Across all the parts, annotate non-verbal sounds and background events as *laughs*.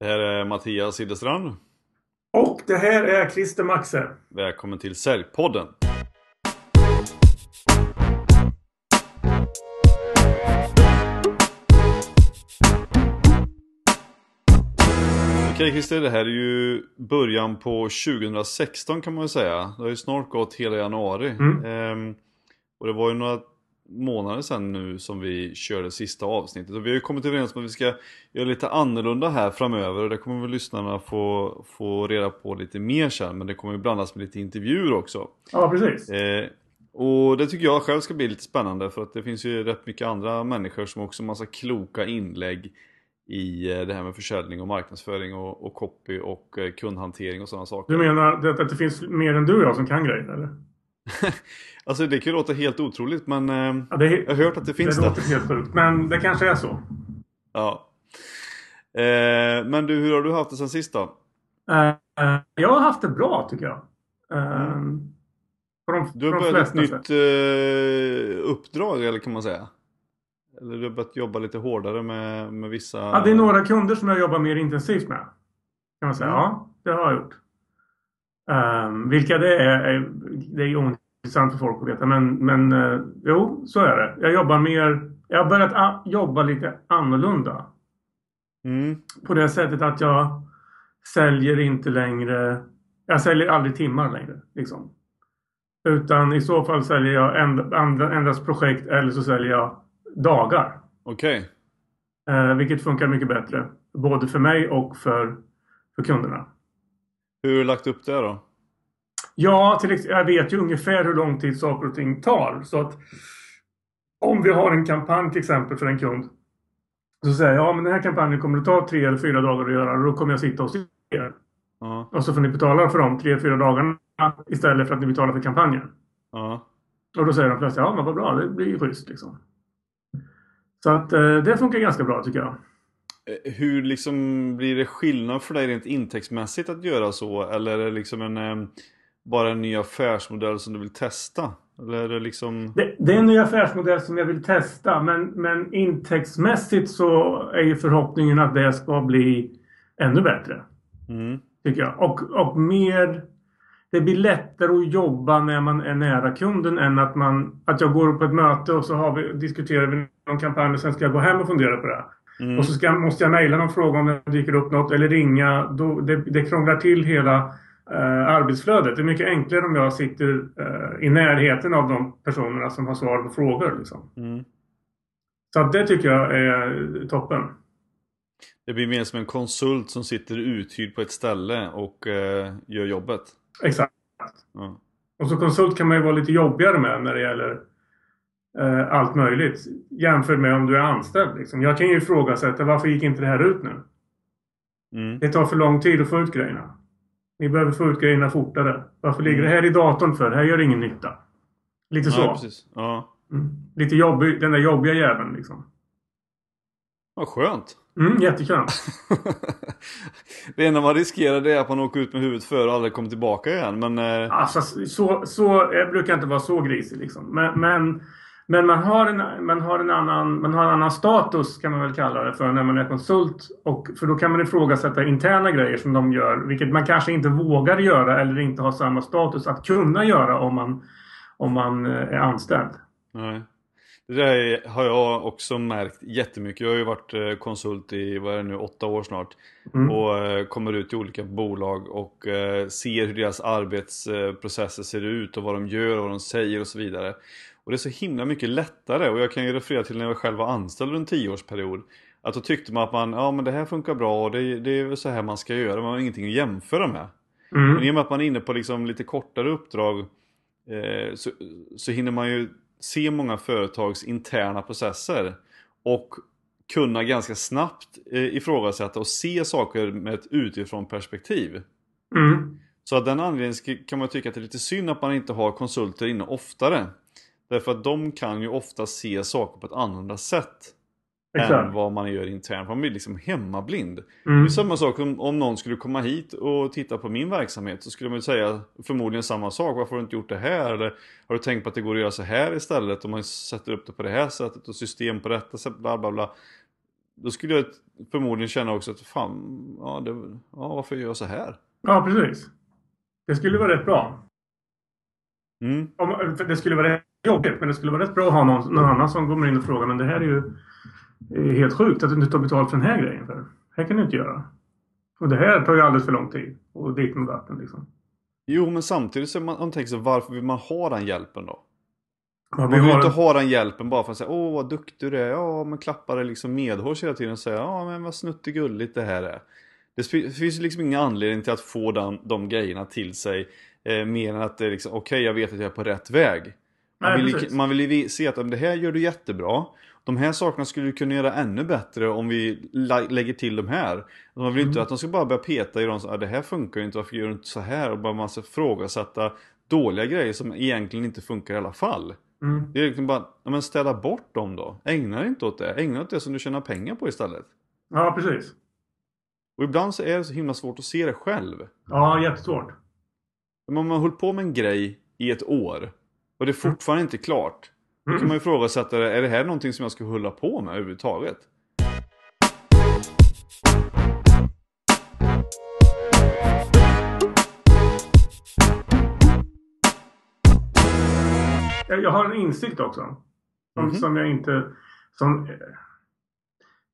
Det här är Mattias Sildestrand. Och det här är Christer Maxe. Välkommen till Säljpodden. Okej Christer, det här är ju början på 2016 kan man väl säga. Det har ju snart gått hela januari. Mm. Ehm, och det var ju några månader sedan nu som vi körde sista avsnittet. Och vi har ju kommit överens om att vi ska göra lite annorlunda här framöver. Och det kommer väl lyssnarna få, få reda på lite mer sen. Men det kommer ju blandas med lite intervjuer också. Ja, precis. Eh, och det tycker jag själv ska bli lite spännande för att det finns ju rätt mycket andra människor som också har massa kloka inlägg i eh, det här med försäljning och marknadsföring och, och copy och eh, kundhantering och sådana saker. Du menar att, att det finns mer än du och jag som kan grejer, eller? *laughs* Alltså det kan ju låta helt otroligt men eh, Ja, det, jag har hört att det finns det det. låter helt sjukt, men det kanske är så. Ja. Eh, men du, hur har du haft det sen sist då? Eh, eh, jag har haft det bra, tycker jag. Eh, på de, Du har börjat ett nytt eh, uppdrag eller kan man säga? Eller du har börjat jobba lite hårdare med, med vissa... Ja, det är några kunder som jag jobbar mer intensivt med. Kan man säga. Mm. Ja, det har jag gjort. Um, vilka det är, är, det är ointressant för folk att veta. Men, men eh, jo, så är det. Jag jobbar mer... Jag har börjat jobba lite annorlunda. Mm. På det sättet att jag säljer inte längre... Jag säljer aldrig timmar längre. Liksom. Utan i så fall säljer jag end, endast projekt eller så säljer jag dagar. Okej. Eh, vilket funkar mycket bättre. Både för mig och för, för kunderna. Hur har du lagt upp det då? Ja, till jag vet ju ungefär hur lång tid saker och ting tar. Så att om vi har en kampanj till exempel för en kund. Så säger jag, ja men den här kampanjen kommer att ta tre eller fyra dagar att göra och då kommer jag sitta hos er. Ja. Och så får ni betala för de tre, fyra dagarna istället för att ni betalar för kampanjen. Ja. Och då säger de flesta, ja men vad bra, det blir ju schysst liksom. Så att eh, det funkar ganska bra tycker jag. Eh, Hur liksom blir det skillnad för dig rent intäktsmässigt att göra så? Eller är det liksom en, eh, bara en ny affärsmodell som du vill testa? Eller är det liksom... Det, det är en ny affärsmodell som jag vill testa men, men intäktsmässigt så är ju förhoppningen att det ska bli ännu bättre. Mm. Tycker jag. Och, och mer... Det blir lättare att jobba när man är nära kunden än att man... Att jag går på ett möte och så har vi, diskuterar vi någon kampanj och sen ska jag gå hem och fundera på det. Mm. Och så ska, måste jag mejla någon fråga om det dyker upp något eller ringa. Då, det, det krånglar till hela eh, arbetsflödet. Det är mycket enklare om jag sitter eh, i närheten av de personerna som har svar på frågor. Liksom. Mm. Så det tycker jag är toppen. Det blir mer som en konsult som sitter uthyrd på ett ställe och eh, gör jobbet. Exakt. Ja. Och så konsult kan man ju vara lite jobbigare med när det gäller eh, allt möjligt. Jämfört med om du är anställd. Liksom. Jag kan ju ifrågasätta varför gick inte det här ut nu? Mm. Det tar för lång tid att få ut grejerna. Ni behöver få ut grejerna fortare. Varför ligger det här i datorn för? Det här gör ingen nytta. Lite så. Ja, precis. Ja. Mm. Lite jobbig, den där jobbiga jäveln liksom. Vad skönt. Mm, jättekul. *laughs* det enda man riskerar det är att man åker ut med huvudet före och aldrig kommer tillbaka igen. Men eh, Alltså, så, så, jag brukar inte vara så grisig liksom. Men, men, men man, har en, man, har en annan, man har en annan status kan man väl kalla det för när man är konsult. Och, för då kan man ifrågasätta interna grejer som de gör. Vilket man kanske inte vågar göra eller inte har samma status att kunna göra om man, om man eh, är anställd. Nej. Det där har jag också märkt jättemycket. Jag har ju varit eh, konsult i, vad är det nu, åtta år snart. Mm. Och eh, kommer ut i olika bolag och ser hur deras arbetsprocesser ser ut och vad de gör och vad de säger och så vidare. Och det är så himla mycket lättare och jag kan ju referera till när jag själv var anställd under en tioårsperiod. Att då tyckte man att man, ja men det här funkar bra och det, det är så här man ska göra. Man har ingenting att jämföra med. Men Mm. i och med att man är inne på liksom lite kortare uppdrag eh, så, så hinner man ju se många företags interna processer och kunna ganska snabbt eh, ifrågasätta och se saker med ett utifrån perspektiv. Mm. Så av den anledningen kan man tycka att det är lite synd att man inte har konsulter inne oftare. Därför att de kan ju ofta se saker på ett annorlunda sätt än Exakt. vad man gör internt. Man blir liksom hemmablind. Det Mm. är samma sak om, om någon skulle komma hit och titta på min verksamhet så skulle man ju säga förmodligen samma sak. Varför har du inte gjort det här? Eller har du tänkt på att det går att göra så här istället? Om man sätter upp det på det här sättet och system på detta sätt, bla bla bla. då skulle jag förmodligen känna också att fan, ja, det, ja varför gör jag så här? Ja, precis. Det skulle vara rätt bra. Mm. Om, det skulle vara rätt jobbigt, men det skulle vara rätt bra att ha någon, någon annan som kommer in och frågar men det här är ju helt sjukt att du inte tar betalt för den här grejen. För. Det här kan du inte göra. Och det här tar ju alldeles för lång tid. Och dit med vatten liksom. Jo, men samtidigt så man, man tänker sig varför vill man ha den hjälpen då? Man vill ju inte ha den hjälpen bara för att säga åh vad duktig du är, ja men klappar det liksom medhårs hela tiden och säga ja men vad snuttigulligt det här är. Det finns liksom ingen anledning till att få den, de grejerna till sig eh, mer än att det är liksom okej okay, jag vet att jag är på rätt väg. Man vill, precis. man vill ju se att det här gör du jättebra. De här sakerna skulle du kunna göra ännu bättre om vi lä- lägger till de här. Man vill inte Mm. att de ska bara börja peta i dem så ah, det här funkar ju inte, varför gör du inte så här? Och bara massa ifrågasätta dåliga grejer som egentligen inte funkar i alla fall. Mm. Det är liksom bara, ja, men ställa bort dem då. Ägna dig inte åt det. Ägna dig åt det som du tjänar pengar på istället. Ja, precis. Och ibland så är det så himla svårt att se det själv. Ja, jättesvårt. Men om man har hållit på med en grej i ett år och det är fortfarande inte klart. Då kan Mm. man ju ifrågasätta det. Är det här någonting som jag ska hålla på med överhuvudtaget? Jag, har en insikt också. Som, Mhm. som jag inte... Som,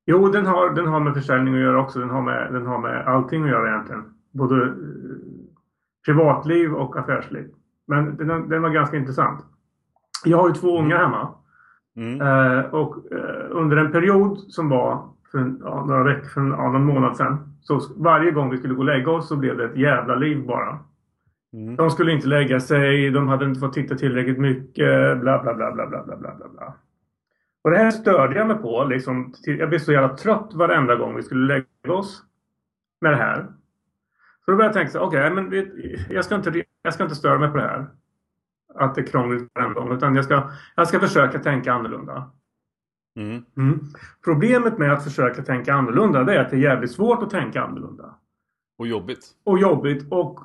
jo, den har, den har med försäljning att göra också. Den har med, den har med allting att göra egentligen. Både eh, privatliv och affärsliv. Men den, den var ganska intressant. Jag har ju två unga hemma. Mm. Eh, och eh, under en period som var för en, ja, några veckor, för en, ja, någon månad sedan. Så varje gång vi skulle gå och lägga oss så blev det ett jävla liv bara. Mm. De skulle inte lägga sig, de hade inte fått titta tillräckligt mycket, bla bla bla bla bla bla bla bla. bla. Och det här störde jag mig på. Liksom, jag blev så jävla trött varenda gång vi skulle lägga oss med det här. Så då började jag tänka så okej, men vi, jag, ska inte, jag ska inte störa mig på det här. Att det är krångligt varenda gång. Utan jag ska, jag ska försöka tänka annorlunda. Mm. Mm. Problemet med att försöka tänka annorlunda det är att det är jävligt svårt att tänka annorlunda. Och jobbigt. Och jobbigt och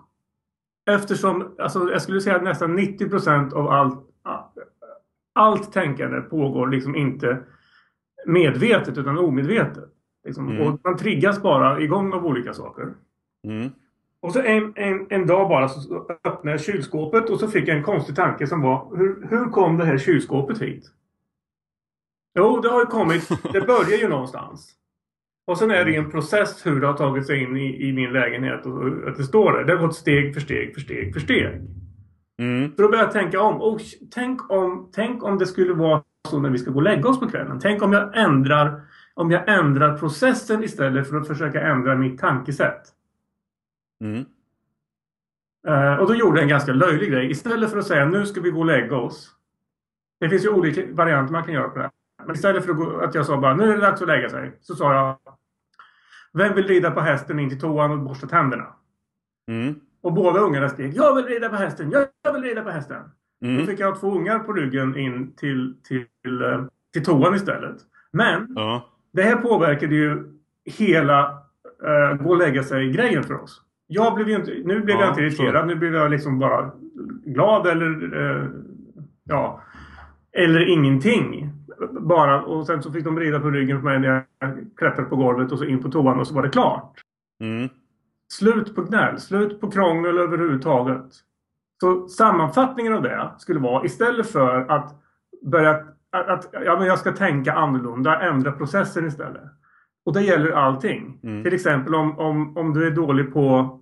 eftersom, alltså jag skulle säga att nästan 90% av allt, allt tänkande pågår liksom inte medvetet utan omedvetet. Liksom. Mm. Och man triggas bara igång av olika saker. Mm. Och så en, en, en dag bara så öppnade jag kylskåpet och så fick jag en konstig tanke som var hur, hur kom det här kylskåpet hit? Jo, det har ju kommit. *laughs* Det börjar ju någonstans. Och sen är det en process hur det har tagit sig in i, i min lägenhet och och att det står där. Det har gått steg för steg för steg för steg. Mm. Så då börjar jag tänka om. Oh, tänk om. Tänk om det skulle vara så när vi ska gå och lägga oss på kvällen. Tänk om jag ändrar om jag ändrar processen istället för att försöka ändra mitt tankesätt. Mm. Eh, och då gjorde jag en ganska löjlig grej. Istället för att säga nu ska vi gå och lägga oss. Det finns ju olika varianter man kan göra på det. Men istället för att, gå, att jag sa bara nu är det dags att lägga sig. Så sa jag. Vem vill rida på hästen in till toan och borsta tänderna? Mm. Och båda ungarna skrek jag vill rida på hästen, jag vill rida på hästen. Då Mm. fick jag två ungar på ryggen in till, till, till, eh, till toan istället. Men Ja. det här påverkade ju hela uh, gå och lägga sig-grejen för oss. Jag blev ju inte, nu blev Ja, jag inte irriterad. Nu blev jag liksom bara glad eller eh, ja, eller ingenting. Bara, och sen så fick de rida på ryggen på mig när jag klättrade på golvet och så in på toan och så var det klart. Mm. Slut på gnäll, slut på krångel överhuvudtaget. Så sammanfattningen av det skulle vara istället för att börja att, att ja, men jag ska tänka annorlunda, ändra processen istället. Och det gäller allting. Mm. Till exempel om, om, om du är dålig på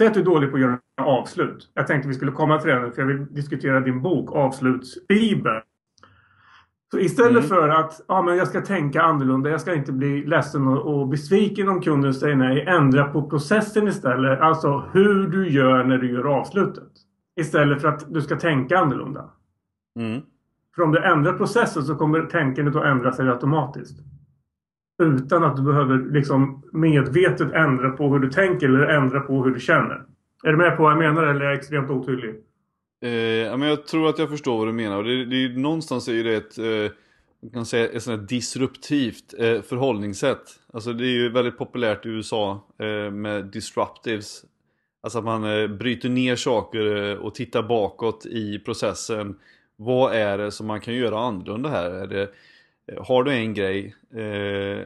Säg att du är dålig på att göra avslut. Jag tänkte vi skulle komma till det för jag vill diskutera din bok Avslutsbibeln. Så istället Mm. för att ja, men jag ska tänka annorlunda, jag ska inte bli ledsen och, och besviken om kunden säger nej. Ändra på processen istället. Alltså hur du gör när du gör avslutet. Istället för att du ska tänka annorlunda. Mm. För om du ändrar processen så kommer tänkandet att ändra sig automatiskt. Utan att du behöver liksom medvetet ändra på hur du tänker eller ändra på hur du känner. Är du med på vad jag menar eller är jag extremt otydlig? Eh, ja, men jag tror att jag förstår vad du menar. Och det, det någonstans är det ett, eh, man kan säga, ett sånt här disruptivt eh, förhållningssätt. Alltså det är ju väldigt populärt i USA eh, med disruptives. Alltså att man eh, bryter ner saker eh, och tittar bakåt i processen. Vad är det som man kan göra annorlunda här? Är det, har du en grej, eh,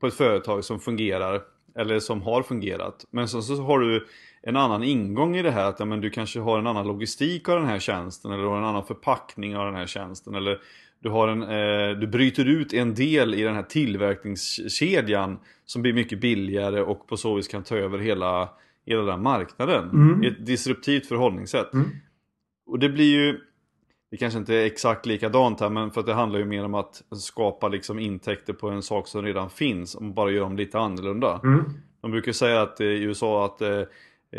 på ett företag som fungerar eller som har fungerat. Men så, så har du en annan ingång i det här. Att ja, men du kanske har en annan logistik av den här tjänsten eller du har en annan förpackning av den här tjänsten. Eller du, har en, eh, du bryter ut en del i den här tillverkningskedjan som blir mycket billigare och på så vis kan ta över hela, hela den marknaden. Mm. Ett disruptivt förhållningssätt. Mm. Och det blir ju det kanske inte är exakt likadant här men för att det handlar ju mer om att skapa liksom intäkter på en sak som redan finns och bara gör dem lite annorlunda. Mm. De brukar säga att eh, i USA att eh,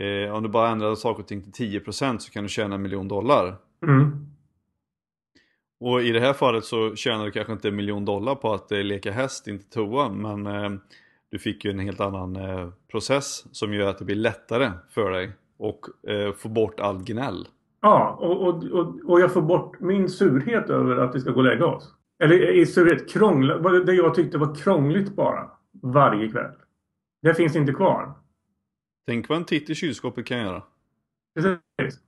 eh, om du bara ändrar saker och ting till 10% så kan du tjäna en miljon dollar. Mm. Och i det här fallet så tjänar du kanske inte en miljon dollar på att eh, leka häst, inte toa, men eh, du fick ju en helt annan eh, process som gör att det blir lättare för dig och få bort all gnäll. Ja, och, och, och, och jag får bort min surhet över att vi ska gå och lägga oss. Eller i surhet, krångla, det jag tyckte var krångligt bara. Varje kväll. Det finns inte kvar. Tänk vad en titt i kylskåpet kan göra. Precis.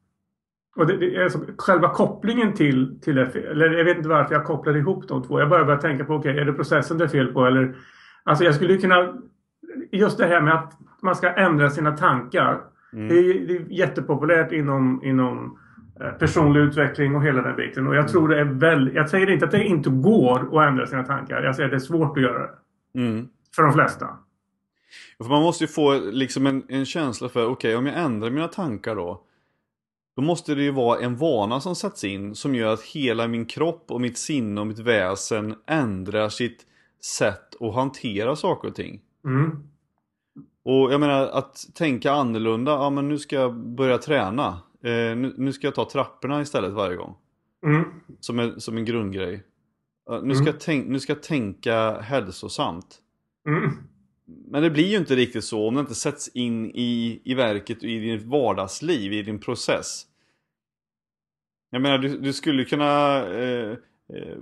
Och det, det är alltså, själva kopplingen till, till det, eller jag vet inte varför jag kopplar ihop de två. Jag bara börjar tänka på, okej, okay, är det processen det är fel på eller? Alltså jag skulle kunna, just det här med att man ska ändra sina tankar. Mm. Det, är, det är jättepopulärt inom, inom eh, personlig utveckling och hela den biten. Och jag tror det är väldigt, jag säger inte att det inte går att ändra sina tankar. Jag säger att det är svårt att göra det. Mm. För de flesta. För man måste ju få liksom en, en känsla för, okej okay, om jag ändrar mina tankar då. Då måste det ju vara en vana som sätts in som gör att hela min kropp och mitt sinne och mitt väsen ändrar sitt sätt att hantera saker och ting. Mm. Och jag menar att tänka annorlunda, ja men nu ska jag börja träna. Eh, nu, nu, ska jag ta trapporna istället varje gång. Mm. Som, en, som en grundgrej. Uh, nu, ska Mm. jag tänk, nu ska jag tänka hälsosamt. Mm. Men det blir ju inte riktigt så om det inte sätts in i, i verket och i ditt vardagsliv, i din process. Jag menar, du, du skulle kunna eh, eh,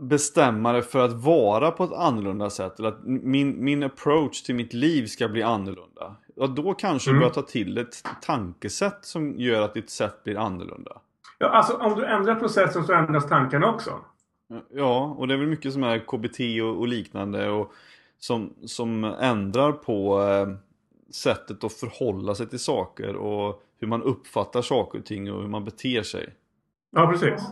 bestämma dig för att vara på ett annorlunda sätt. Eller att min, min approach till mitt liv ska bli annorlunda. Ja, då kanske Mm. du börjar ta till ett tankesätt som gör att ditt sätt blir annorlunda. Ja, alltså om du ändrar processen så ändras tankarna också. Ja, och det är väl mycket som är KBT och, och liknande och som, som ändrar på eh, sättet att förhålla sig till saker och hur man uppfattar saker och ting och hur man beter sig. Ja, precis.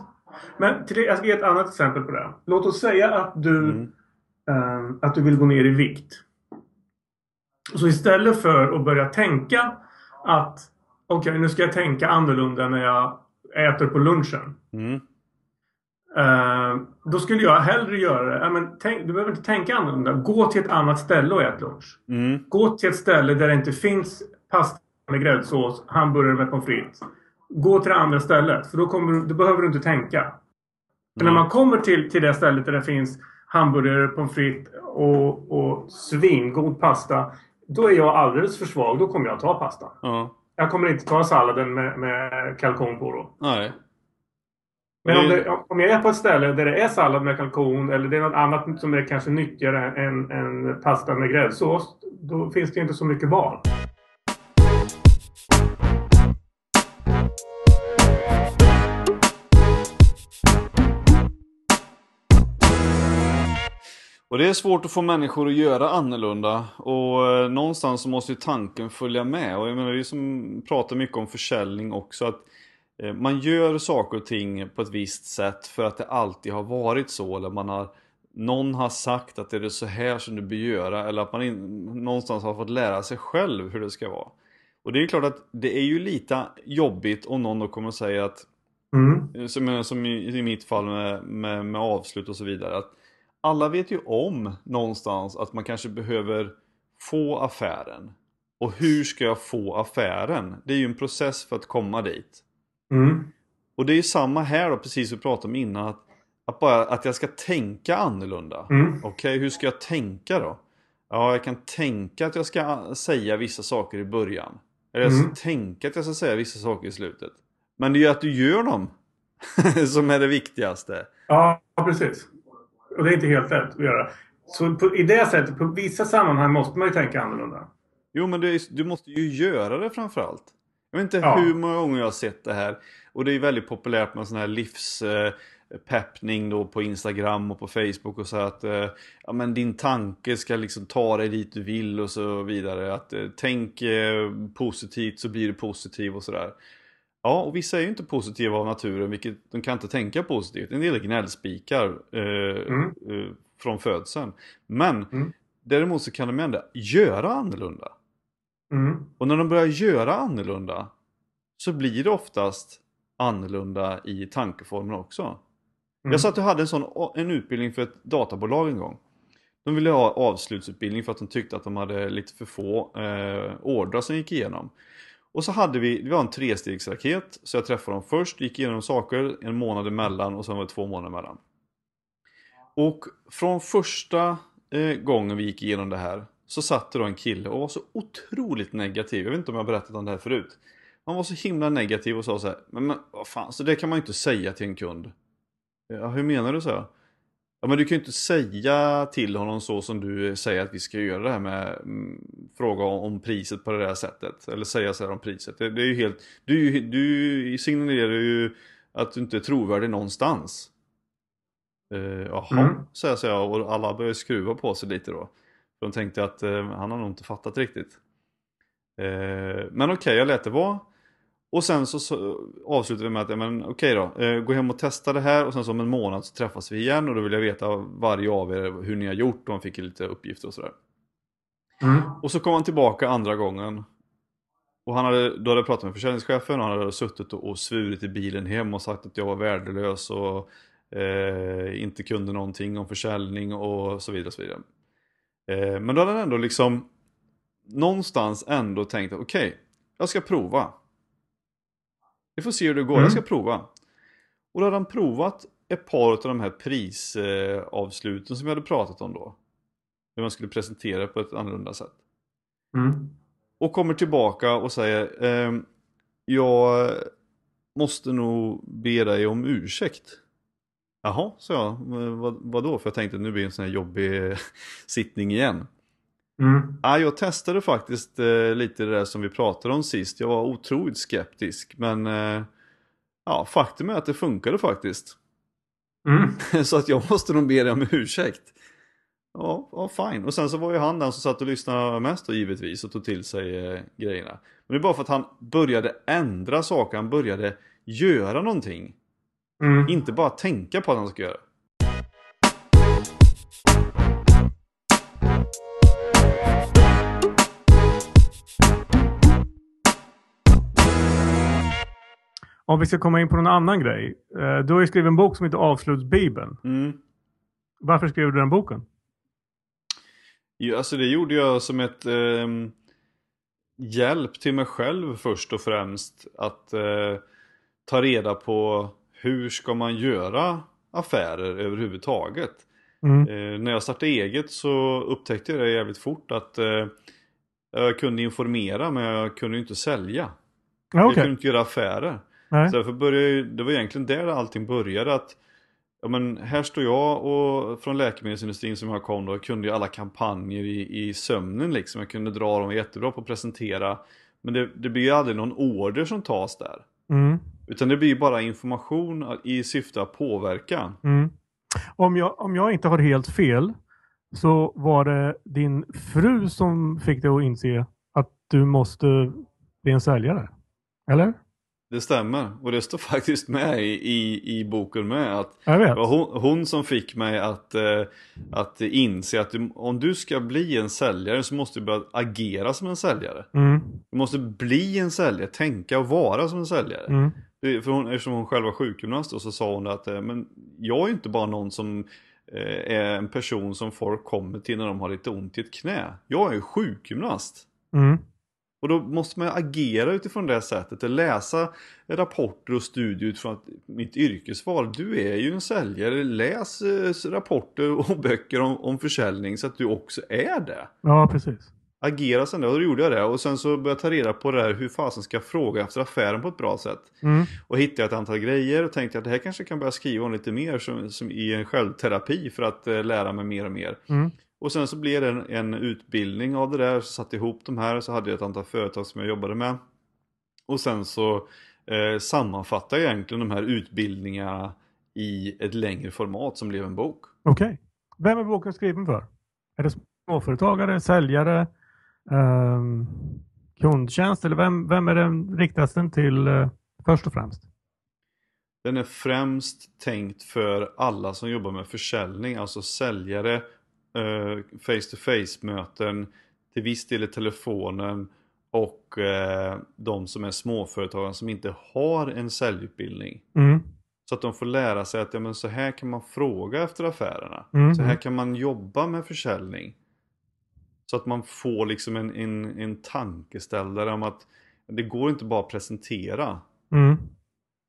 Men till jag ska ge ett annat exempel på det. Låt oss säga att du, Mm. eh, att du vill gå ner i vikt. Så istället för att börja tänka att okej, nu ska jag tänka annorlunda när jag äter på lunchen. Mm. Eh, då skulle jag hellre göra det. Men tänk, du behöver inte tänka annorlunda. Gå till ett annat ställe och ät lunch. Mm. Gå till ett ställe där det inte finns pasta med gräddsås, hamburgare med pommes frites. Gå till det andra stället. För då, kommer, då behöver du inte tänka. För när Mm. man kommer till, till det stället där det finns hamburgare, pommes frites och, och svingod pasta. Då är jag alldeles för svag. Då kommer jag ta pasta. Ja. Jag kommer inte ta salladen med, med kalkon på då. Nej. Men om, det, om jag är på ett ställe där det är sallad med kalkon eller det är något annat som är kanske nyttigare än, än pasta med gräddsås. Då finns det inte så mycket val. Och det är svårt att få människor att göra annorlunda och eh, någonstans så måste ju tanken följa med och jag menar är som pratar mycket om försäljning också att eh, man gör saker och ting på ett visst sätt för att det alltid har varit så eller man har någon har sagt att det är så här som du bör göra eller att man in, någonstans har fått lära sig själv hur det ska vara. Och det är klart att det är ju lite jobbigt om någon då kommer och säger att Mm. som, som i, i mitt fall med, med, med avslut och så vidare. Att alla vet ju om någonstans att man kanske behöver få affären. Och hur ska jag få affären? Det är ju en process för att komma dit. Mm. Och det är ju samma här då, precis som vi pratade om innan. Att, att, bara, att jag ska tänka annorlunda. Mm. Okej, hur ska jag tänka då? Ja, jag kan tänka att jag ska säga vissa saker i början. Eller jag ska Mm. tänka att jag ska säga vissa saker i slutet. Men det är ju att du gör dem *laughs* som är det viktigaste. Ja, precis. Och det är inte helt lätt att göra. Så på, i det sättet, på vissa sammanhang måste man ju tänka annorlunda. Jo, men är, du måste ju göra det framförallt. Jag vet inte Ja. hur många gånger jag har sett det här. Och det är väldigt populärt med sådana här livs... Eh, peppning då på Instagram och på Facebook och så att eh, ja, men din tanke ska liksom ta dig dit du vill och så vidare. Att eh, tänk eh, positivt så blir du positiv och sådär. Ja, och vissa är ju inte positiva av naturen, vilket de kan inte tänka positivt. En del är gnällspikar eh, Mm. eh, från födseln. Men Mm. däremot så kan de ändå göra annorlunda. Mm. Och när de börjar göra annorlunda så blir det oftast annorlunda i tankeformen också. Mm. Jag satt och hade en sån en utbildning för ett databolag en gång. De ville ha avslutsutbildning för att de tyckte att de hade lite för få eh, ordrar som gick igenom. Och så hade vi, det var en trestegsraket, så jag träffade dem först, gick igenom saker en månad emellan och sen var det två månader emellan. Och från första eh, gången vi gick igenom det här så satt det då en kille och var så otroligt negativ. Jag vet inte om jag har berättat om det här förut. Han var så himla negativ och sa så här, men, men vad fan, så det kan man ju inte säga till en kund. Ja, hur menar du så? här? Ja, men du kan ju inte säga till honom så som du säger att vi ska göra det här med mm, fråga om, priset på det där sättet. Eller säga så här om priset. Det, det är ju helt, du, du signalerar ju att du inte är trovärdig någonstans. Uh, jaha, Mm. säger jag och alla börjar skruva på sig lite då. För de tänkte att eh, han har nog inte fattat riktigt. Eh, men okej, jag lät det vara. Och sen så, så avslutade vi med att, ja, men okej då, eh, gå hem och testa det här och sen så om en månad så träffas vi igen och då vill jag veta varje av er hur ni har gjort och han fick lite uppgifter och sådär. Mm. Och så kom han tillbaka andra gången. Och han hade, då hade jag pratat med försäljningschefen och han hade suttit och, och svurit i bilen hem och sagt att jag var värdelös och eh, inte kunde någonting om försäljning och så vidare. Och så vidare. Eh, men då hade han ändå liksom någonstans ändå tänkt att okej, jag ska prova. Vi får se hur det går, Mm. jag ska prova. Och då hade han provat ett par av de här prisavsluten som vi hade pratat om då. Hur man skulle presentera på ett annorlunda sätt. Mm. Och kommer tillbaka och säger ehm, Jag måste nog be dig om ursäkt. Jaha, sa jag. "Men Vad, vadå? För jag tänkte att nu blir det en sån här jobbig *laughs* sittning igen. Mm. Ja, jag testade faktiskt eh, lite det där som vi pratade om sist. Jag var otroligt skeptisk. Men eh, ja, faktum är att det funkade faktiskt. Mm. *laughs* Så att jag måste nog be dig om ursäkt. Ja, ja, fine. Och sen så var ju han den som satt och lyssnade mest då givetvis och tog till sig eh, grejerna. Men det är bara för att han började ändra saker, han började göra någonting. Mm. Inte bara tänka på att han ska göra. Om vi ska komma in på någon annan grej. Eh, Du har ju skrivit en bok som heter Avslutsbibeln. Mm. Varför skrev du den boken? Ja, alltså det gjorde jag som ett ehm, hjälp till mig själv först och främst. Att eh, ta reda på hur ska man göra affärer överhuvudtaget. Mm. Eh, när jag startade eget så upptäckte jag det jävligt fort att eh, jag kunde informera men jag kunde inte sälja. Ja, Jag kunde inte göra affärer. Nej. Så därför började det var egentligen där allting började. Att, ja, men här står jag och från läkemedelsindustrin som jag kom då, kunde ju alla kampanjer i, i sömnen liksom. Jag kunde dra dem jättebra på att presentera. Men det, det blir ju aldrig någon order som tas där. Mm. Utan det blir bara information i syfte att påverka. Mm. Om, jag, om jag inte har helt fel så var det din fru som fick dig att inse att du måste bli en säljare. Eller? Det stämmer. Och det står *laughs* faktiskt med i, i, i boken med. att. Det var hon, hon som fick mig att, eh, att inse att du, om du ska bli en säljare så måste du börja agera som en säljare. Mm. Du måste bli en säljare, tänka och vara som en säljare. Mm. Det- För hon, eftersom hon själv var sjukgymnast och så sa hon att eh, men jag är inte bara någon som eh, är en person som folk kommer till när de har lite ont i ett knä. Jag är ju sjukgymnast. Mm. Och då måste man agera utifrån det sättet och läsa rapporter och studier utifrån att mitt yrkesval. Du är ju en säljare, läs eh, rapporter och *laughs* böcker om, om försäljning så att du också är det. Ja, precis. Agera sen det och då gjorde jag det och sen så började jag ta reda på det här hur fasen ska jag fråga efter affären på ett bra sätt. Mm. Och hittade ett antal grejer och tänkte att det här kanske kan börja skriva om lite mer som, som i en självterapi för att eh, lära mig mer och mer. Mm. Och sen så blev det en, en utbildning av det där, så satte ihop de här, så hade jag ett antal företag som jag jobbade med. Och sen så eh, sammanfattade jag egentligen de här utbildningarna i ett längre format som blev en bok. Okej. Vem är boken skriven för? Är det småföretagare, säljare, ehm, kundtjänst eller vem, vem är den riktas den till eh, först och främst? Den är främst tänkt för alla som jobbar med försäljning, alltså säljare, eh, face to face möten, till viss del i telefonen och eh, de som är småföretagare som inte har en säljutbildning. Mm. Så att de får lära sig att ja, men så här kan man fråga efter affärerna. Mm. Så här kan man jobba med försäljning. Så att man får liksom en, en, en tankeställare om att det går inte bara att presentera. Mm.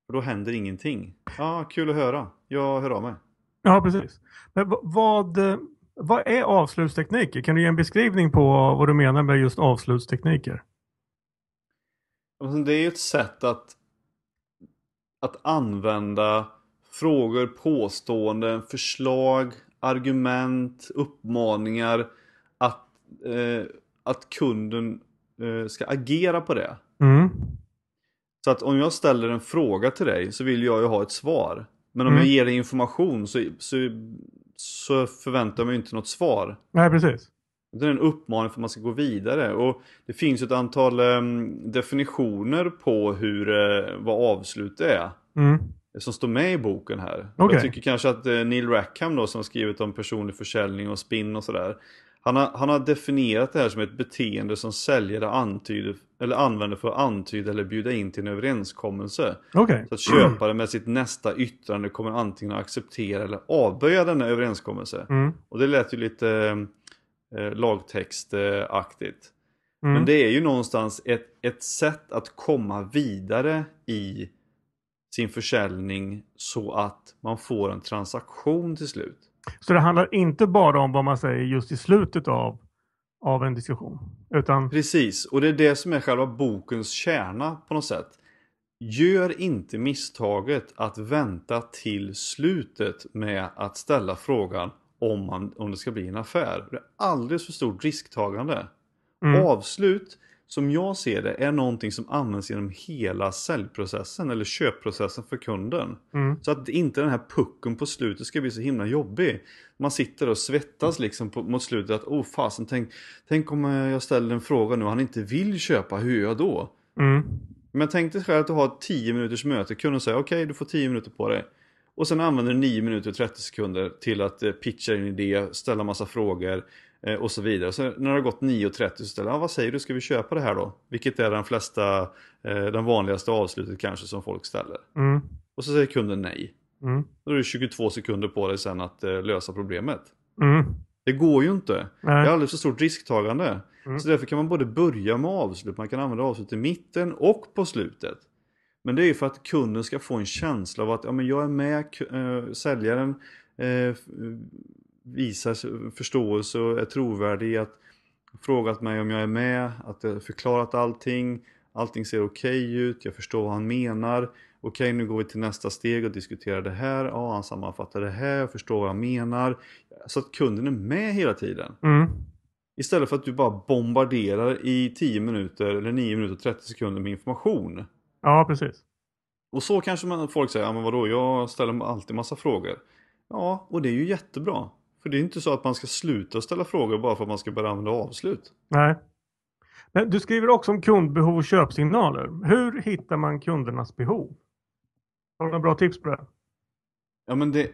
För då händer ingenting. Ja, kul att höra. Jag hör av mig. Ja, precis. Men vad, eh, vad är avslutstekniker? Kan du ge en beskrivning på vad du menar med just avslutstekniker? Och Det är ju ett sätt att, att använda frågor, påståenden, förslag, argument, uppmaningar att, eh, att kunden eh, ska agera på det. Mm. Så att om jag ställer en fråga till dig så vill jag ju ha ett svar. Men om Mm. jag ger dig information så, så, så förväntar jag mig inte något svar. Nej, precis. Det är en uppmaning för att man ska gå vidare. Och det finns ett antal em, definitioner på hur, eh, vad avslut är. Mm. Som står med i boken här. Okej. Jag tycker kanske att eh, Neil Rackham då som har skrivit om personlig försäljning och spinn och sådär. Han har, han har definierat det här som ett beteende som säljare antyder, eller använder för att antyda eller bjuda in till en överenskommelse. Okej. Så att köparen med sitt nästa yttrande kommer antingen att acceptera eller avböja denna överenskommelse. Mm. Och det lät ju lite eh, lagtextaktigt. Mm. Men det är ju någonstans ett, ett sätt att komma vidare i sin försäljning så att man får en transaktion till slut. Så det handlar inte bara om vad man säger just i slutet av, av en diskussion. Utan, Precis, och det är det som är själva bokens kärna på något sätt. Gör inte misstaget att vänta till slutet med att ställa frågan om, man, om det ska bli en affär. Det är alldeles för stort risktagande. mm. Avslut, som jag ser det, är någonting som används genom hela säljprocessen eller köpprocessen för kunden. Mm. Så att inte den här pucken på slutet ska bli så himla jobbig. Man sitter och svettas liksom på, mot slutet att oh fasen, tänk, tänk om jag ställer en fråga nu och han inte vill köpa, hur gör jag då? Mm. Men tänk dig själv att du har ett 10 minuters möte, kunden säger okej du får 10 minuter på dig. Och sen använder du 9 minuter och 30 sekunder till att eh, pitcha din idé, ställa massa frågor eh, och så vidare. Så när det har gått 9.30 så ställer jag, vad säger du, ska vi köpa det här då? Vilket är den flesta, eh, den vanligaste avslutet kanske som folk ställer. Mm. Och så säger kunden nej. Mm. Då är det 22 sekunder på dig sen att eh, lösa problemet. Mm. Det går ju inte. Det är Nej. alldeles för stort risktagande. Mm. Så därför kan man både börja med avslut, man kan använda avslut i mitten och på slutet. Men det är ju för att kunden ska få en känsla av att ja, men jag är med, eh, säljaren eh, visar förståelse och är trovärdig att frågat mig om jag är med, att jag förklarat allting, allting ser okej ut, jag förstår vad han menar. Okej, nu går vi till nästa steg och diskuterar det här. Ja, han sammanfattar det här, jag förstår vad han menar. Så att kunden är med hela tiden. Mm. Istället för att du bara bombarderar i 10 minuter eller 9 minuter och 30 sekunder med information. Ja, precis. Och så kanske man, folk säger, ja men vadå, jag ställer alltid massa frågor. Ja, och det är ju jättebra. För det är inte så att man ska sluta ställa frågor bara för att man ska börja använda avslut. Nej. Men du skriver också om kundbehov och köpsignaler. Hur hittar man kundernas behov? Har du några bra tips på det? Ja men det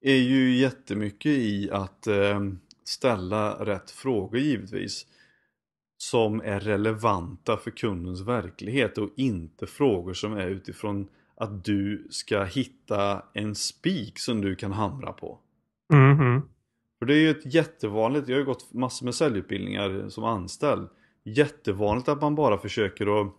är ju jättemycket i att eh, ställa rätt frågor givetvis. Som är relevanta för kundens verklighet och inte frågor som är utifrån att du ska hitta en spik som du kan hamra på. Mhm. För det är ju ett jättevanligt, jag har ju gått massor med säljutbildningar som anställd. Jättevanligt att man bara försöker att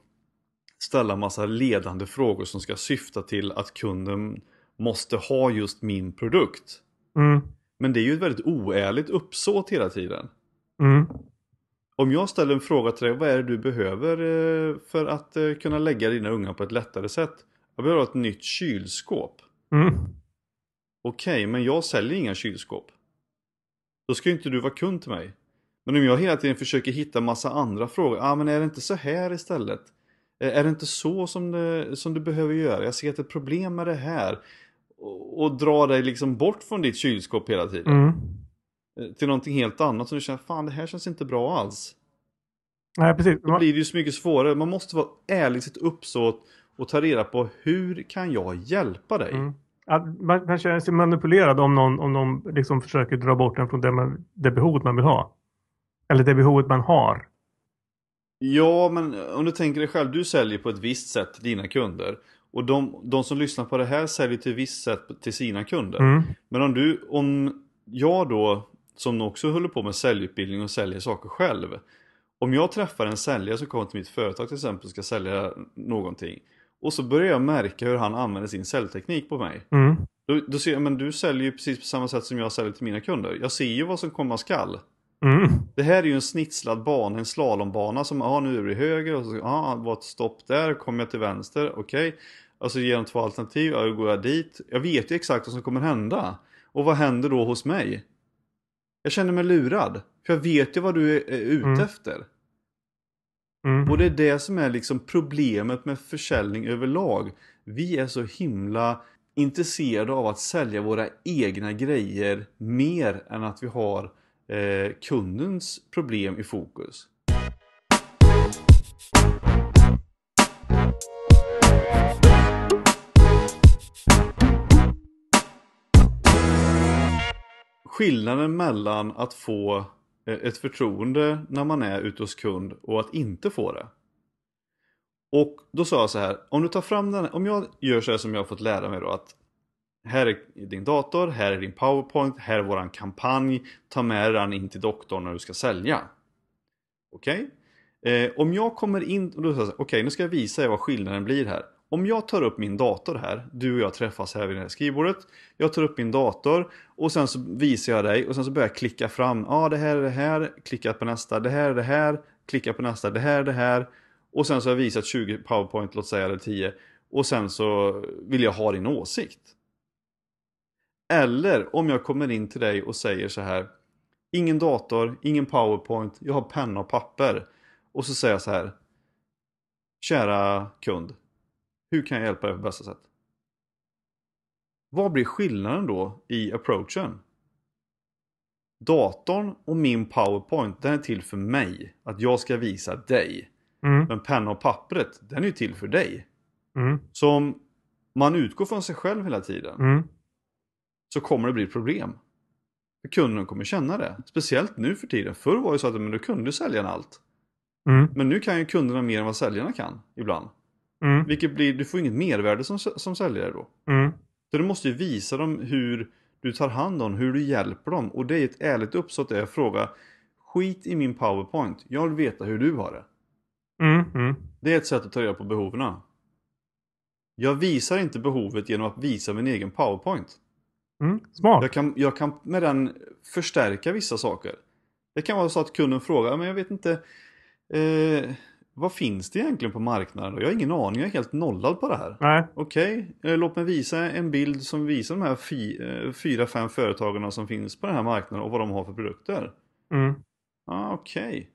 ställa massa ledande frågor som ska syfta till att kunden måste ha just min produkt. Mm. Men det är ju ett väldigt oärligt uppsåt hela tiden. Mm. Om jag ställer en fråga till dig, vad är det du behöver eh, för att eh, kunna lägga dina ungar på ett lättare sätt? Jag behöver ha ett nytt kylskåp. Mm. Okej, men jag säljer inga kylskåp. Då ska ju inte du vara kund till mig. Men om jag hela tiden försöker hitta massa andra frågor. Ja, ah, men är det inte så här istället? Är det inte så som, det, som du behöver göra? Jag ser ett problem med det här. och, och dra dig liksom bort från ditt kylskåp hela tiden. Mm. Eh, Till någonting helt annat som du känner, fan det här känns inte bra alls. Nej, precis. Då blir det ju så mycket svårare. Man måste vara ärlig i sitt uppsåt och ta reda på hur kan jag hjälpa dig? Mm. Att man, man känner sig manipulerad om någon, om någon liksom försöker dra bort en från det, man, det behovet man vill ha. Eller det behovet man har. Ja, men om du tänker dig själv, du säljer på ett visst sätt till dina kunder. Och de, de som lyssnar på det här säljer till ett visst sätt till sina kunder. Mm. Men om du, om jag då, som också håller på med säljutbildning och säljer saker själv. Om jag träffar en säljare som kommer till mitt företag till exempel och ska sälja någonting. Och så börjar jag märka hur han använder sin säljteknik på mig. Mm. Då, då ser jag, men du säljer ju precis på samma sätt som jag säljer till mina kunder. Jag ser ju vad som komma skall. Mm. Det här är ju en snitslad bana, en slalombana som, ja nu är det höger och så, ja var ett stopp där, kommer jag till vänster, okej. Alltså genom två alternativ, ja då går jag dit. Jag vet ju exakt vad som kommer hända. Och vad händer då hos mig? Jag känner mig lurad. För jag vet ju vad du är, är ute Mm. efter. Mm. Och det är det som är liksom problemet med försäljning överlag. Vi är så himla intresserade av att sälja våra egna grejer mer än att vi har eh, kundens problem i fokus. Skillnaden mellan att få Eh, ett förtroende när man är ute hos kund och att inte få det. Och då sa jag så här, om du tar fram den, om jag gör så här som jag har fått lära mig då att här är din dator, här är din powerpoint, här är våran kampanj, ta med den in till doktorn när du ska sälja. Okej? Eh, om jag kommer in, och då säger okej okay, okej nu ska jag visa er vad skillnaden blir här. Om jag tar upp min dator här, du och jag träffas här vid det här skrivbordet. Jag tar upp min dator och sen så visar jag dig och sen så börjar jag klicka fram. Ja, det här är det här, klicka på nästa, det här är det här, klicka på nästa, det här är det här. Och sen så har jag visat 20 powerpoint, låt säga, eller 10. Och sen så vill jag ha din åsikt. Eller om jag kommer in till dig och säger så här. Ingen dator, ingen powerpoint, jag har penna och papper. Och så säger jag så här. Kära kund. Hur kan jag hjälpa dig på bästa sätt? Vad blir skillnaden då i approachen? Datorn och min powerpoint, den är till för mig. Att jag ska visa dig. Mm. Men penna och pappret, den är ju till för dig. Mm. Så om man utgår från sig själv hela tiden Mm. så kommer det bli problem. För kunden kommer känna det. Speciellt nu för tiden. Förr var det så att men du kunde säljaren allt. Mm. Men nu kan ju kunderna mer än vad säljarna kan ibland. Mm. Vilket blir, du får inget mervärde som, som säljare då. Mm. Så du måste ju visa dem hur du tar hand om, hur du hjälper dem. Och det är ett ärligt uppsåt är att fråga Skit i min powerpoint, jag vill veta hur du har det. Mm. Mm. Det är ett sätt att ta reda på behoven. Jag visar inte behovet genom att visa min egen powerpoint. Mm. Smart. Jag kan, jag kan med den förstärka vissa saker. Det kan vara så att kunden frågar, men jag vet inte eh, Vad finns det egentligen på marknaden? Jag har ingen aning, jag är helt nollad på det här. Nej. Okej, eh, låt mig visa en bild som visar de här eh, fyra, fem företagen som finns på den här marknaden och vad de har för produkter. Mm. Ah, Okej.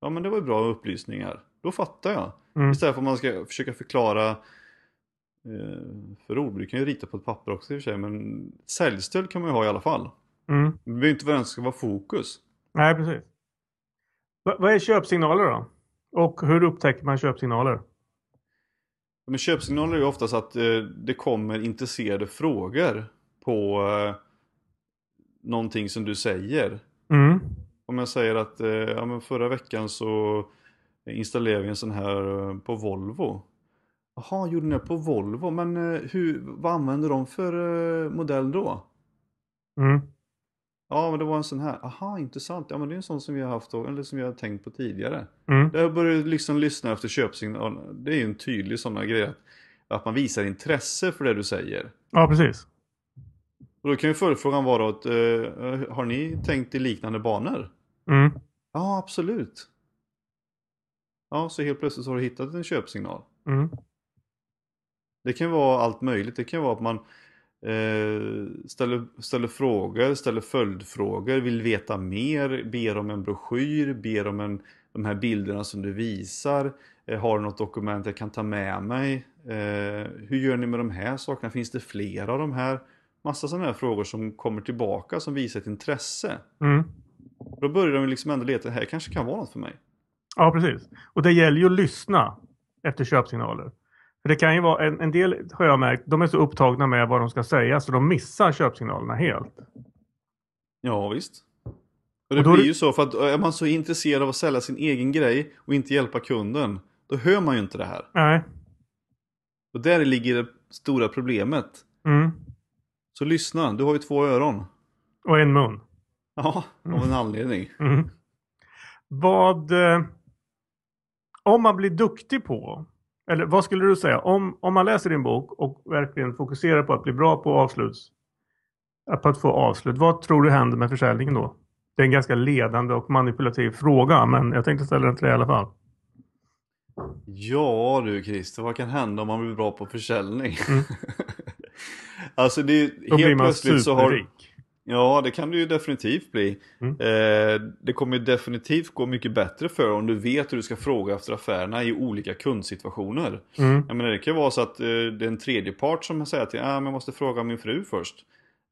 Ja men det var ju bra upplysningar. Då fattar jag. Mm. Istället för att man ska försöka förklara eh, för ord. Du kan ju rita på ett papper också i och för sig. Men säljstöd kan man ju ha i alla fall. Mm. Det behöver inte vara ska vara fokus. Nej, precis. Va- vad är köpsignaler då? Och hur upptäcker man köpsignaler? Men köpsignaler är ju oftast att eh, det kommer intresserade frågor på eh, någonting som du säger. Mm. Om jag säger att eh, ja, förra veckan så installerade vi en sån här eh, på Volvo. Jaha, gjorde ni det på Volvo? Men hur, vad använder de för modell då? Mm. Ja, men det var en sån här. Aha, intressant. Ja, men det är en sån som vi har haft eller som vi har tänkt på tidigare. Mm. Jag börjar liksom lyssna efter köpsignaler. Det är ju en tydlig sån grej. Att, att man visar intresse för det du säger. Ja, precis. Och då kan ju följdfrågan vara att eh, har ni tänkt i liknande banor? Mm. Ja, absolut. Ja, så helt plötsligt har du hittat en köpsignal. Mm. Det kan vara allt möjligt. Det kan vara att man ställer, ställer frågor, ställer följdfrågor, vill veta mer, ber om en broschyr, ber om en de här bilderna som du visar? Eh, har du något dokument jag kan ta med mig? Eh, hur gör ni med de här sakerna? Finns det flera av de här? Massa sådana här frågor som kommer tillbaka som visar ett intresse. Mm. Då börjar de liksom ändå leta, här kanske kan vara något för mig. Ja, precis. Och det gäller ju att lyssna efter köpsignaler. För det kan ju vara, en, en del har jag märkt, de är så upptagna med vad de ska säga så de missar köpsignalerna helt. Ja visst. Och det Och då blir ju så för att är man så intresserad av att sälja sin egen grej och inte hjälpa kunden. Då hör man ju inte det här. Nej. Och där ligger det stora problemet. Mm. Så lyssna, du har ju två öron. Och en mun. Ja, av en anledning. Mm. Vad... Eh, om man blir duktig på... Eller vad skulle du säga? Om, om man läser din bok och verkligen fokuserar på att bli bra på avsluts... På att få avslut. Vad tror du händer med försäljningen då? Det är en ganska ledande och manipulativ fråga men jag tänkte ställa den till dig i alla fall. Ja du Christer, vad kan hända om man blir bra på försäljning? Mm. *laughs* alltså det är helt plötsligt så har... Ja, det kan det ju definitivt bli. Mm. Eh, det kommer ju definitivt gå mycket bättre för om du vet hur du ska fråga efter affärerna i olika kundsituationer. Mm. Jag menar, det kan ju vara så att eh, det är en tredje part som säger till ah, men jag måste fråga min fru först.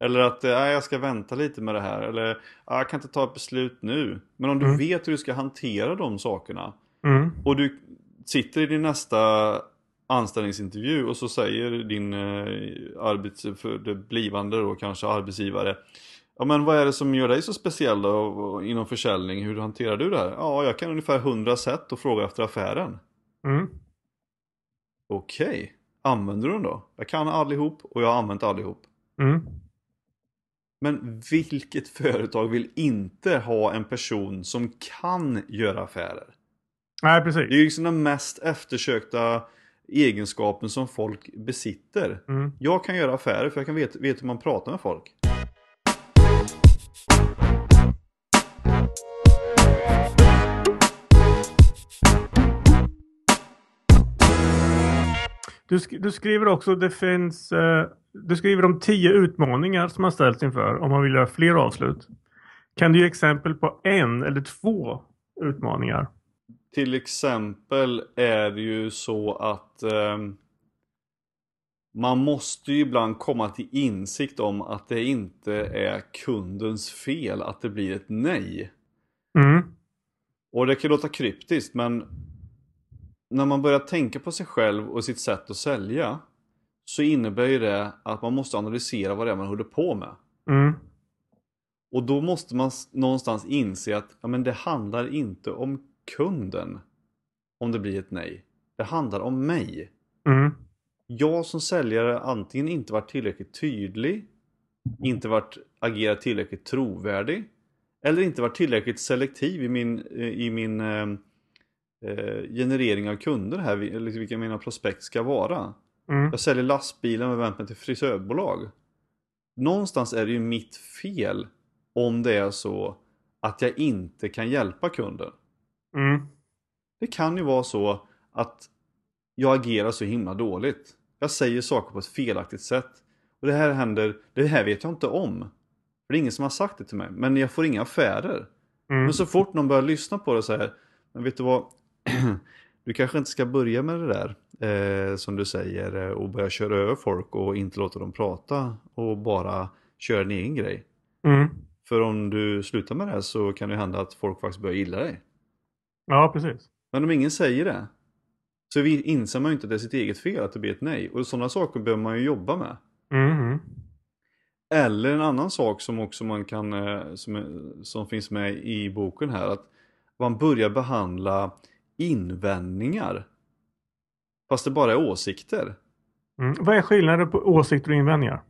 Eller att ah, jag ska vänta lite med det här. Eller ah, jag kan inte ta ett beslut nu. Men om du Mm. vet hur du ska hantera de sakerna Mm. och du sitter i din nästa anställningsintervju och så säger din eh, arbets, för blivande då kanske arbetsgivare Ja men vad är det som gör dig så speciell då inom försäljning? Hur hanterar du det här? Ja, jag kan ungefär hundra sätt att fråga efter affären. Mm. Okej, använder du dem då? Jag kan allihop och jag har använt allihop. Mm. Men vilket företag vill inte ha en person som kan göra affärer? Nej, precis. Det är ju liksom den mest eftersökta egenskapen som folk besitter. Mm. Jag kan göra affärer för jag kan veta, veta hur man pratar med folk. Du, sk- du skriver också det finns eh, Du skriver om tio utmaningar som man ställs inför om man vill göra fler avslut. Kan du ge exempel på en eller två utmaningar? Till exempel är det ju så att ehm, man måste ju ibland komma till insikt om att det inte är kundens fel att det blir ett nej. Mm. Och det kan låta kryptiskt men när man börjar tänka på sig själv och sitt sätt att sälja så innebär ju det att man måste analysera vad det är man håller på med. Mm. Och då måste man någonstans inse att ja, men det handlar inte om kunden om det blir ett nej. Det handlar om mig. Mm. Jag som säljare antingen inte varit tillräckligt tydlig, inte varit agerat tillräckligt trovärdig eller inte varit tillräckligt selektiv i min, i min eh, eh, generering av kunder här, vilka mina prospekt ska vara. Mm. Jag säljer lastbilar med vänt mig till frisörbolag. Någonstans är det ju mitt fel om det är så att jag inte kan hjälpa kunden. Mm. Det kan ju vara så att jag agerar så himla dåligt. Jag säger saker på ett felaktigt sätt. Och det här händer, det här vet jag inte om. För det är ingen som har sagt det till mig. Men jag får inga affärer. Mm. Men så fort någon börjar lyssna på det och säger Men vet du vad? *clears throat* Du kanske inte ska börja med det där eh, som du säger eh, och börja köra över folk och inte låta dem prata och bara köra din egen grej. Mm. För om du slutar med det här så kan det hända att folk faktiskt börjar gilla dig. Ja, precis. Men om ingen säger det så vi inser man ju inte att det är sitt eget fel att det blir ett nej. Och sådana saker behöver man ju jobba med. Mm. Eller en annan sak som också man kan, eh, som, är- som finns med i boken här, att man börjar behandla invändningar. Fast det bara är åsikter. Mm. Vad är skillnaden på åsikter och invändningar?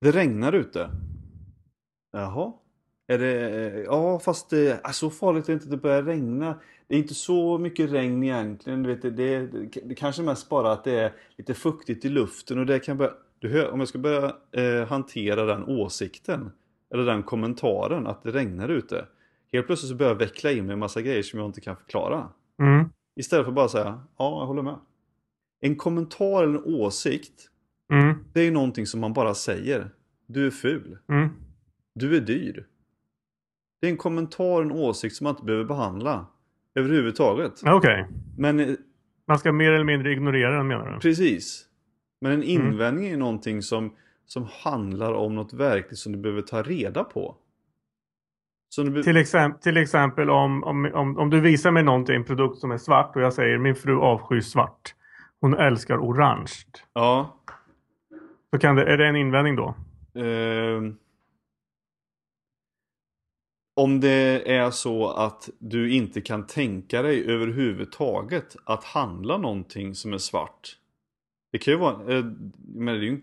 Det regnar ute. Jaha. Är det, ja fast det, ah, så farligt är det inte, det börjar regna. Det är inte så mycket regn egentligen. Du vet, det, det, det kanske mest bara att det är lite fuktigt i luften och det kan börja, du hör, om jag ska börja eh, hantera den åsikten eller den kommentaren att det regnar ute. Helt plötsligt så börjar jag veckla in mig en massa grejer som jag inte kan förklara. Mm. Istället för att bara säga ja, jag håller med. En kommentar eller en åsikt, Mm. det är ju någonting som man bara säger. Du är ful. Mm. Du är dyr. Det är en kommentar, en åsikt som man inte behöver behandla. Överhuvudtaget. Okej. Men eh, Man ska mer eller mindre ignorera den menar du? precis. Men en Mm. invändning är någonting som, som handlar om något verkligt som du behöver ta reda på. Till, exempel, till exempel om, om, om, om du visar mig någonting, en produkt som är svart och jag säger min fru avskyr svart. Hon älskar orange. Ja. Så kan det, är det en invändning då? Ehm, om det är så att du inte kan tänka dig överhuvudtaget att handla någonting som är svart. Det kan ju vara, eh, men det är ju en,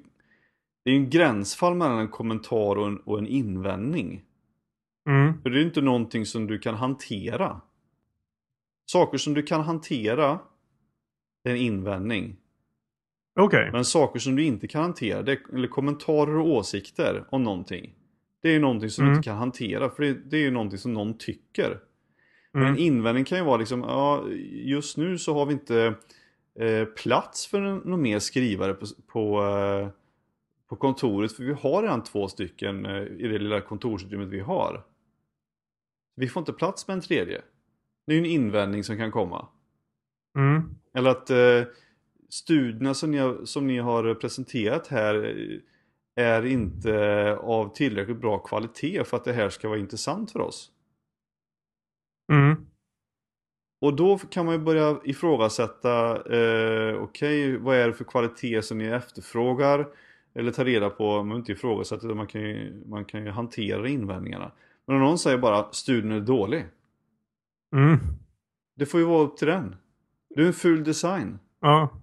det är en gränsfall mellan en kommentar och en, och en invändning. Mm. För det är ju inte någonting som du kan hantera. Saker som du kan hantera, det är en invändning. Okej. Men saker som du inte kan hantera, det är, eller kommentarer och åsikter om någonting. Det är ju någonting som Mm. du inte kan hantera, för det, det är ju någonting som någon tycker. Men en Mm. invändning kan ju vara liksom, ja, just nu så har vi inte eh, plats för någon mer skrivare på, på, eh, på kontoret, för vi har redan två stycken eh, i det lilla kontorsutrymmet vi har. Vi får inte plats med en tredje. Det är ju en invändning som kan komma. Mm. Eller att eh, studierna som ni, har, som ni har presenterat här eh, är inte av tillräckligt bra kvalitet för att det här ska vara intressant för oss. Mm. Och då kan man ju börja ifrågasätta, eh, okej, vad är det för kvalitet som ni efterfrågar? Eller ta reda på, man behöver inte ifrågasätta, man kan, ju, man kan ju hantera invändningarna. Men om någon säger bara, studien är dålig. Mm. Det får ju vara upp till den. Du är en ful design. Ja.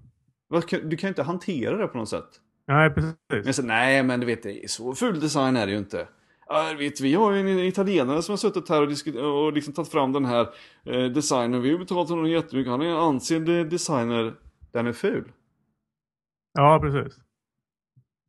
Du kan ju inte hantera det på något sätt. Nej, precis. Men säger, nej men du vet, så ful design är det ju inte. Ja, vet, vi har ju en italienare som har suttit här och, och liksom tagit fram den här eh, designen. Vi har betalat honom jättemycket. Han är en ansedd designer. Den är ful, Ja, precis.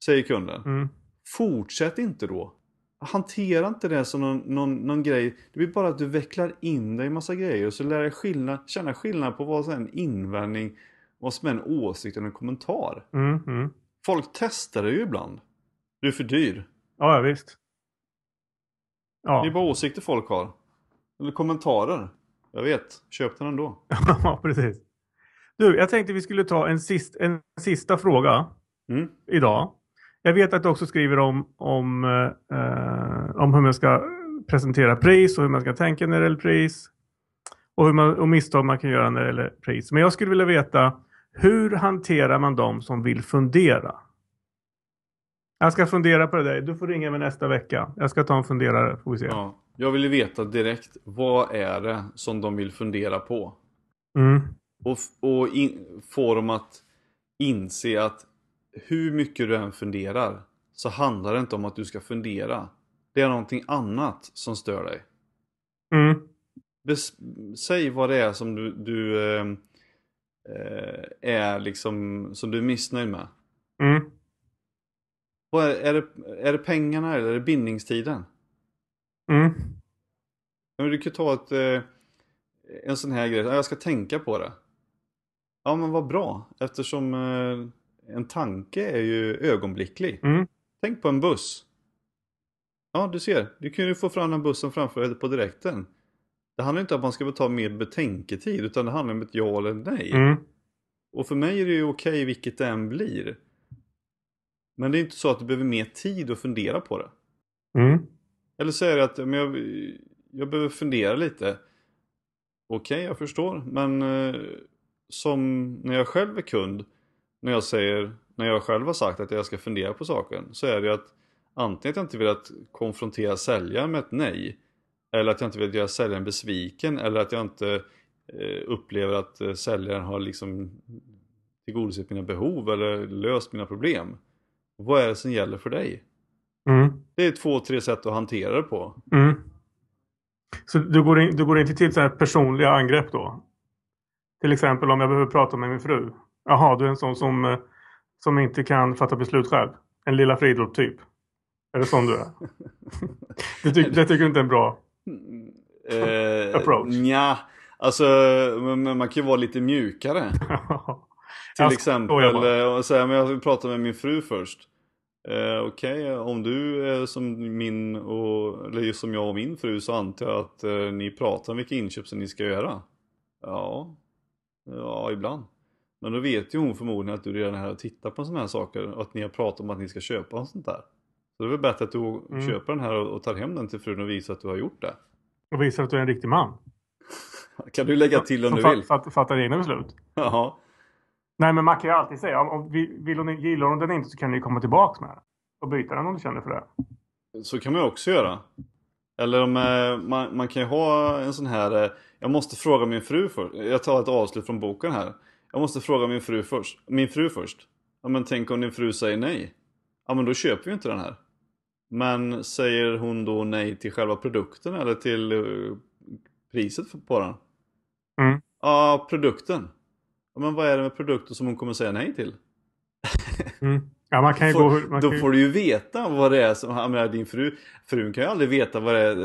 säger kunden. Mm. Fortsätt inte då. Hantera inte det som någon, någon, någon grej. Det blir bara att du vecklar in dig i massa grejer och så lär dig skillnad, känna skillnad på vad som är en invändning, vad som är en åsikt eller en kommentar. Mm. Mm. Folk testar det ju ibland. Du är för dyr. Ja, ja, visst. Det är Ja. bara åsikter folk har. Eller kommentarer. Jag vet, köp den ändå. *laughs* ja, precis. Du, jag tänkte vi skulle ta en, sist, en sista fråga Mm. idag. Jag vet att du också skriver om, om, eh, om hur man ska presentera pris och hur man ska tänka när det gäller pris. Och, hur man, och misstag man kan göra när det gäller pris. Men jag skulle vilja veta hur hanterar man de som vill fundera? Jag ska fundera på det där. Du får ringa mig nästa vecka. Jag ska ta en funderare får vi se. Ja. Jag vill veta direkt, vad är det som de vill fundera på? Mm. Och, och in, få dem att inse att hur mycket du än funderar så handlar det inte om att du ska fundera. Det är någonting annat som stör dig. Mm. Bes, säg vad det är som du, du eh, är liksom, som du är missnöjd med. Mm. Är, är, det, är det pengarna eller är det bindningstiden? Mm. Men du kan ta ett, eh, en sån här grej, Ja, jag ska tänka på det. Ja men vad bra, eftersom eh, en tanke är ju ögonblicklig. Mm. Tänk på en buss. Ja du ser, du kan ju få fram den bussen framför dig på direkten. Det handlar inte om att man ska ta mer betänketid utan det handlar om ett ja eller nej. Mm. Och för mig är det ju okej vilket det än blir. Men det är inte så att du behöver mer tid att fundera på det. Mm. Eller så är det att men jag, jag behöver fundera lite. Okej, jag förstår. Men eh, som när jag själv är kund, när jag säger, när jag själv har sagt att jag ska fundera på saken, så är det att antingen att jag inte vill att konfrontera säljaren med ett nej, eller att jag inte vill göra säljaren besviken, eller att jag inte eh, upplever att eh, säljaren har liksom tillgodosett mina behov eller löst mina problem. Vad är det som gäller för dig? Mm. Det är två, tre sätt att hantera det på. Mm. Så du går, in, du går inte till så här personliga angrepp då? Till exempel om jag behöver prata med min fru. Jaha, du är en sån som, eh, som inte kan fatta beslut själv. En lilla Fridolf typ. Är det sån du är? *laughs* det, ty, det tycker du inte är bra? Eh, Approach. Nja, alltså men, man kan ju vara lite mjukare. *laughs* Till exempel eh, och säga men jag vill prata med min fru först. Eh, Okej, om du är som min och, eller just som jag och min fru så antar jag att eh, ni pratar om vilka inköp som ni ska göra. Ja, ja ibland. Men då vet ju hon förmodligen att du redan är här och tittar på sådana här saker och att ni har pratat om att ni ska köpa och sånt där. Så det är väl bättre att du Mm. köper den här och, tar hem den till frun och visar att du har gjort det. Och visar att du är en riktig man. *laughs* Kan du lägga till om Som du vill? fatt- fattar egna beslut. Ja. Nej, men man kan ju alltid säga om, om vi- vill hon, gillar hon den inte så kan ni komma tillbaks med den. Och byta den om du känner för det. Så kan man ju också göra. Eller om eh, man, man kan ju ha en sån här eh, Jag måste fråga min fru först. Jag tar ett avslut från boken här. Jag måste fråga min fru först. Min fru först. Ja men tänk om din fru säger nej. Ja men då köper vi inte den här. Men säger hon då nej till själva produkten eller till eh, priset på den? Mm. Ja, produkten. Men vad är det med produkten som hon kommer säga nej till? *laughs* Mm. Ja, man kan ju får, gå... Man då kan ju, får du ju veta vad det är som, jag menar, din fru, frun kan ju aldrig veta vad det är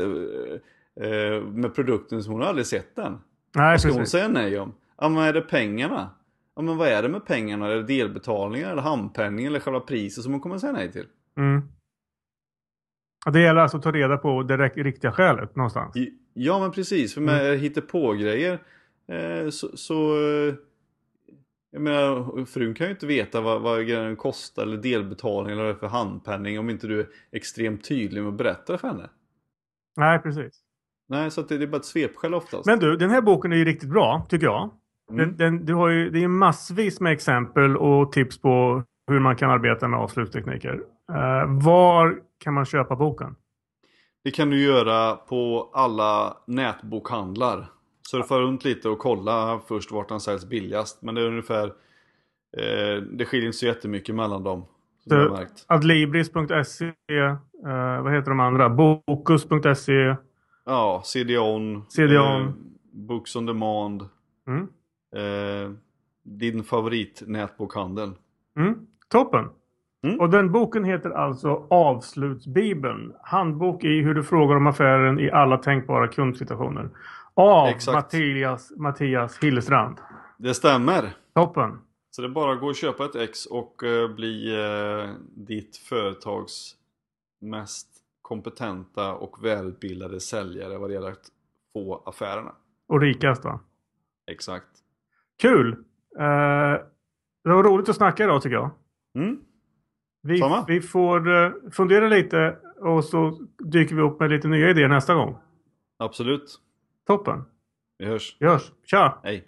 eh, eh, med produkten som hon har aldrig sett den. nej, Ska hon precis. säga nej om? Ja men är det pengarna? Ja men vad är det med pengarna? Är det delbetalningar eller handpenning eller själva priset som hon kommer säga nej till? Mm. Och det gäller alltså att ta reda på det riktiga skälet någonstans. Ja men precis, för med mm. på grejer eh, så, så eh, jag menar, frun kan ju inte veta vad, vad grejen kostar eller delbetalning eller vad det är för handpenning om inte du är extremt tydlig med att berätta för henne. Nej, precis. Nej, så det, det är bara ett svepskäl oftast. Men du, den här boken är ju riktigt bra, tycker jag. Mm. Den, den, du har ju, det är ju massvis med exempel och tips på hur man kan arbeta med avslutstekniker. Eh, var kan man köpa boken? Det kan du göra på alla nätbokhandlar. Surfa runt lite och kolla först vart den säljs billigast. Men det är ungefär eh, Det skiljer inte så jättemycket mellan dem. Adlibris.se, eh, vad heter de andra? Bokus.se. Ja, CD-ON. CD-ON. Eh, Books on Demand. Mm. Eh, din favoritnätbokhandel. Mm. Toppen! Mm. Och den boken heter alltså Avslutsbibeln. Handbok i hur du frågar om affären i alla tänkbara kundsituationer. Av Exakt. Mattias, Mattias Hillestrand. Det stämmer. Toppen! Så det är bara att gå och köpa ett ex och eh, bli eh, ditt företags mest kompetenta och välutbildade säljare vad det gäller att få affärerna. Och rikast va? Exakt. Kul! Eh, det var roligt att snacka idag tycker jag. Mm. Vi, Samma. vi får eh, fundera lite och så dyker vi upp med lite nya idéer nästa gång. Absolut. Toppen! Vi hörs. Vi hörs! Tja! Hej.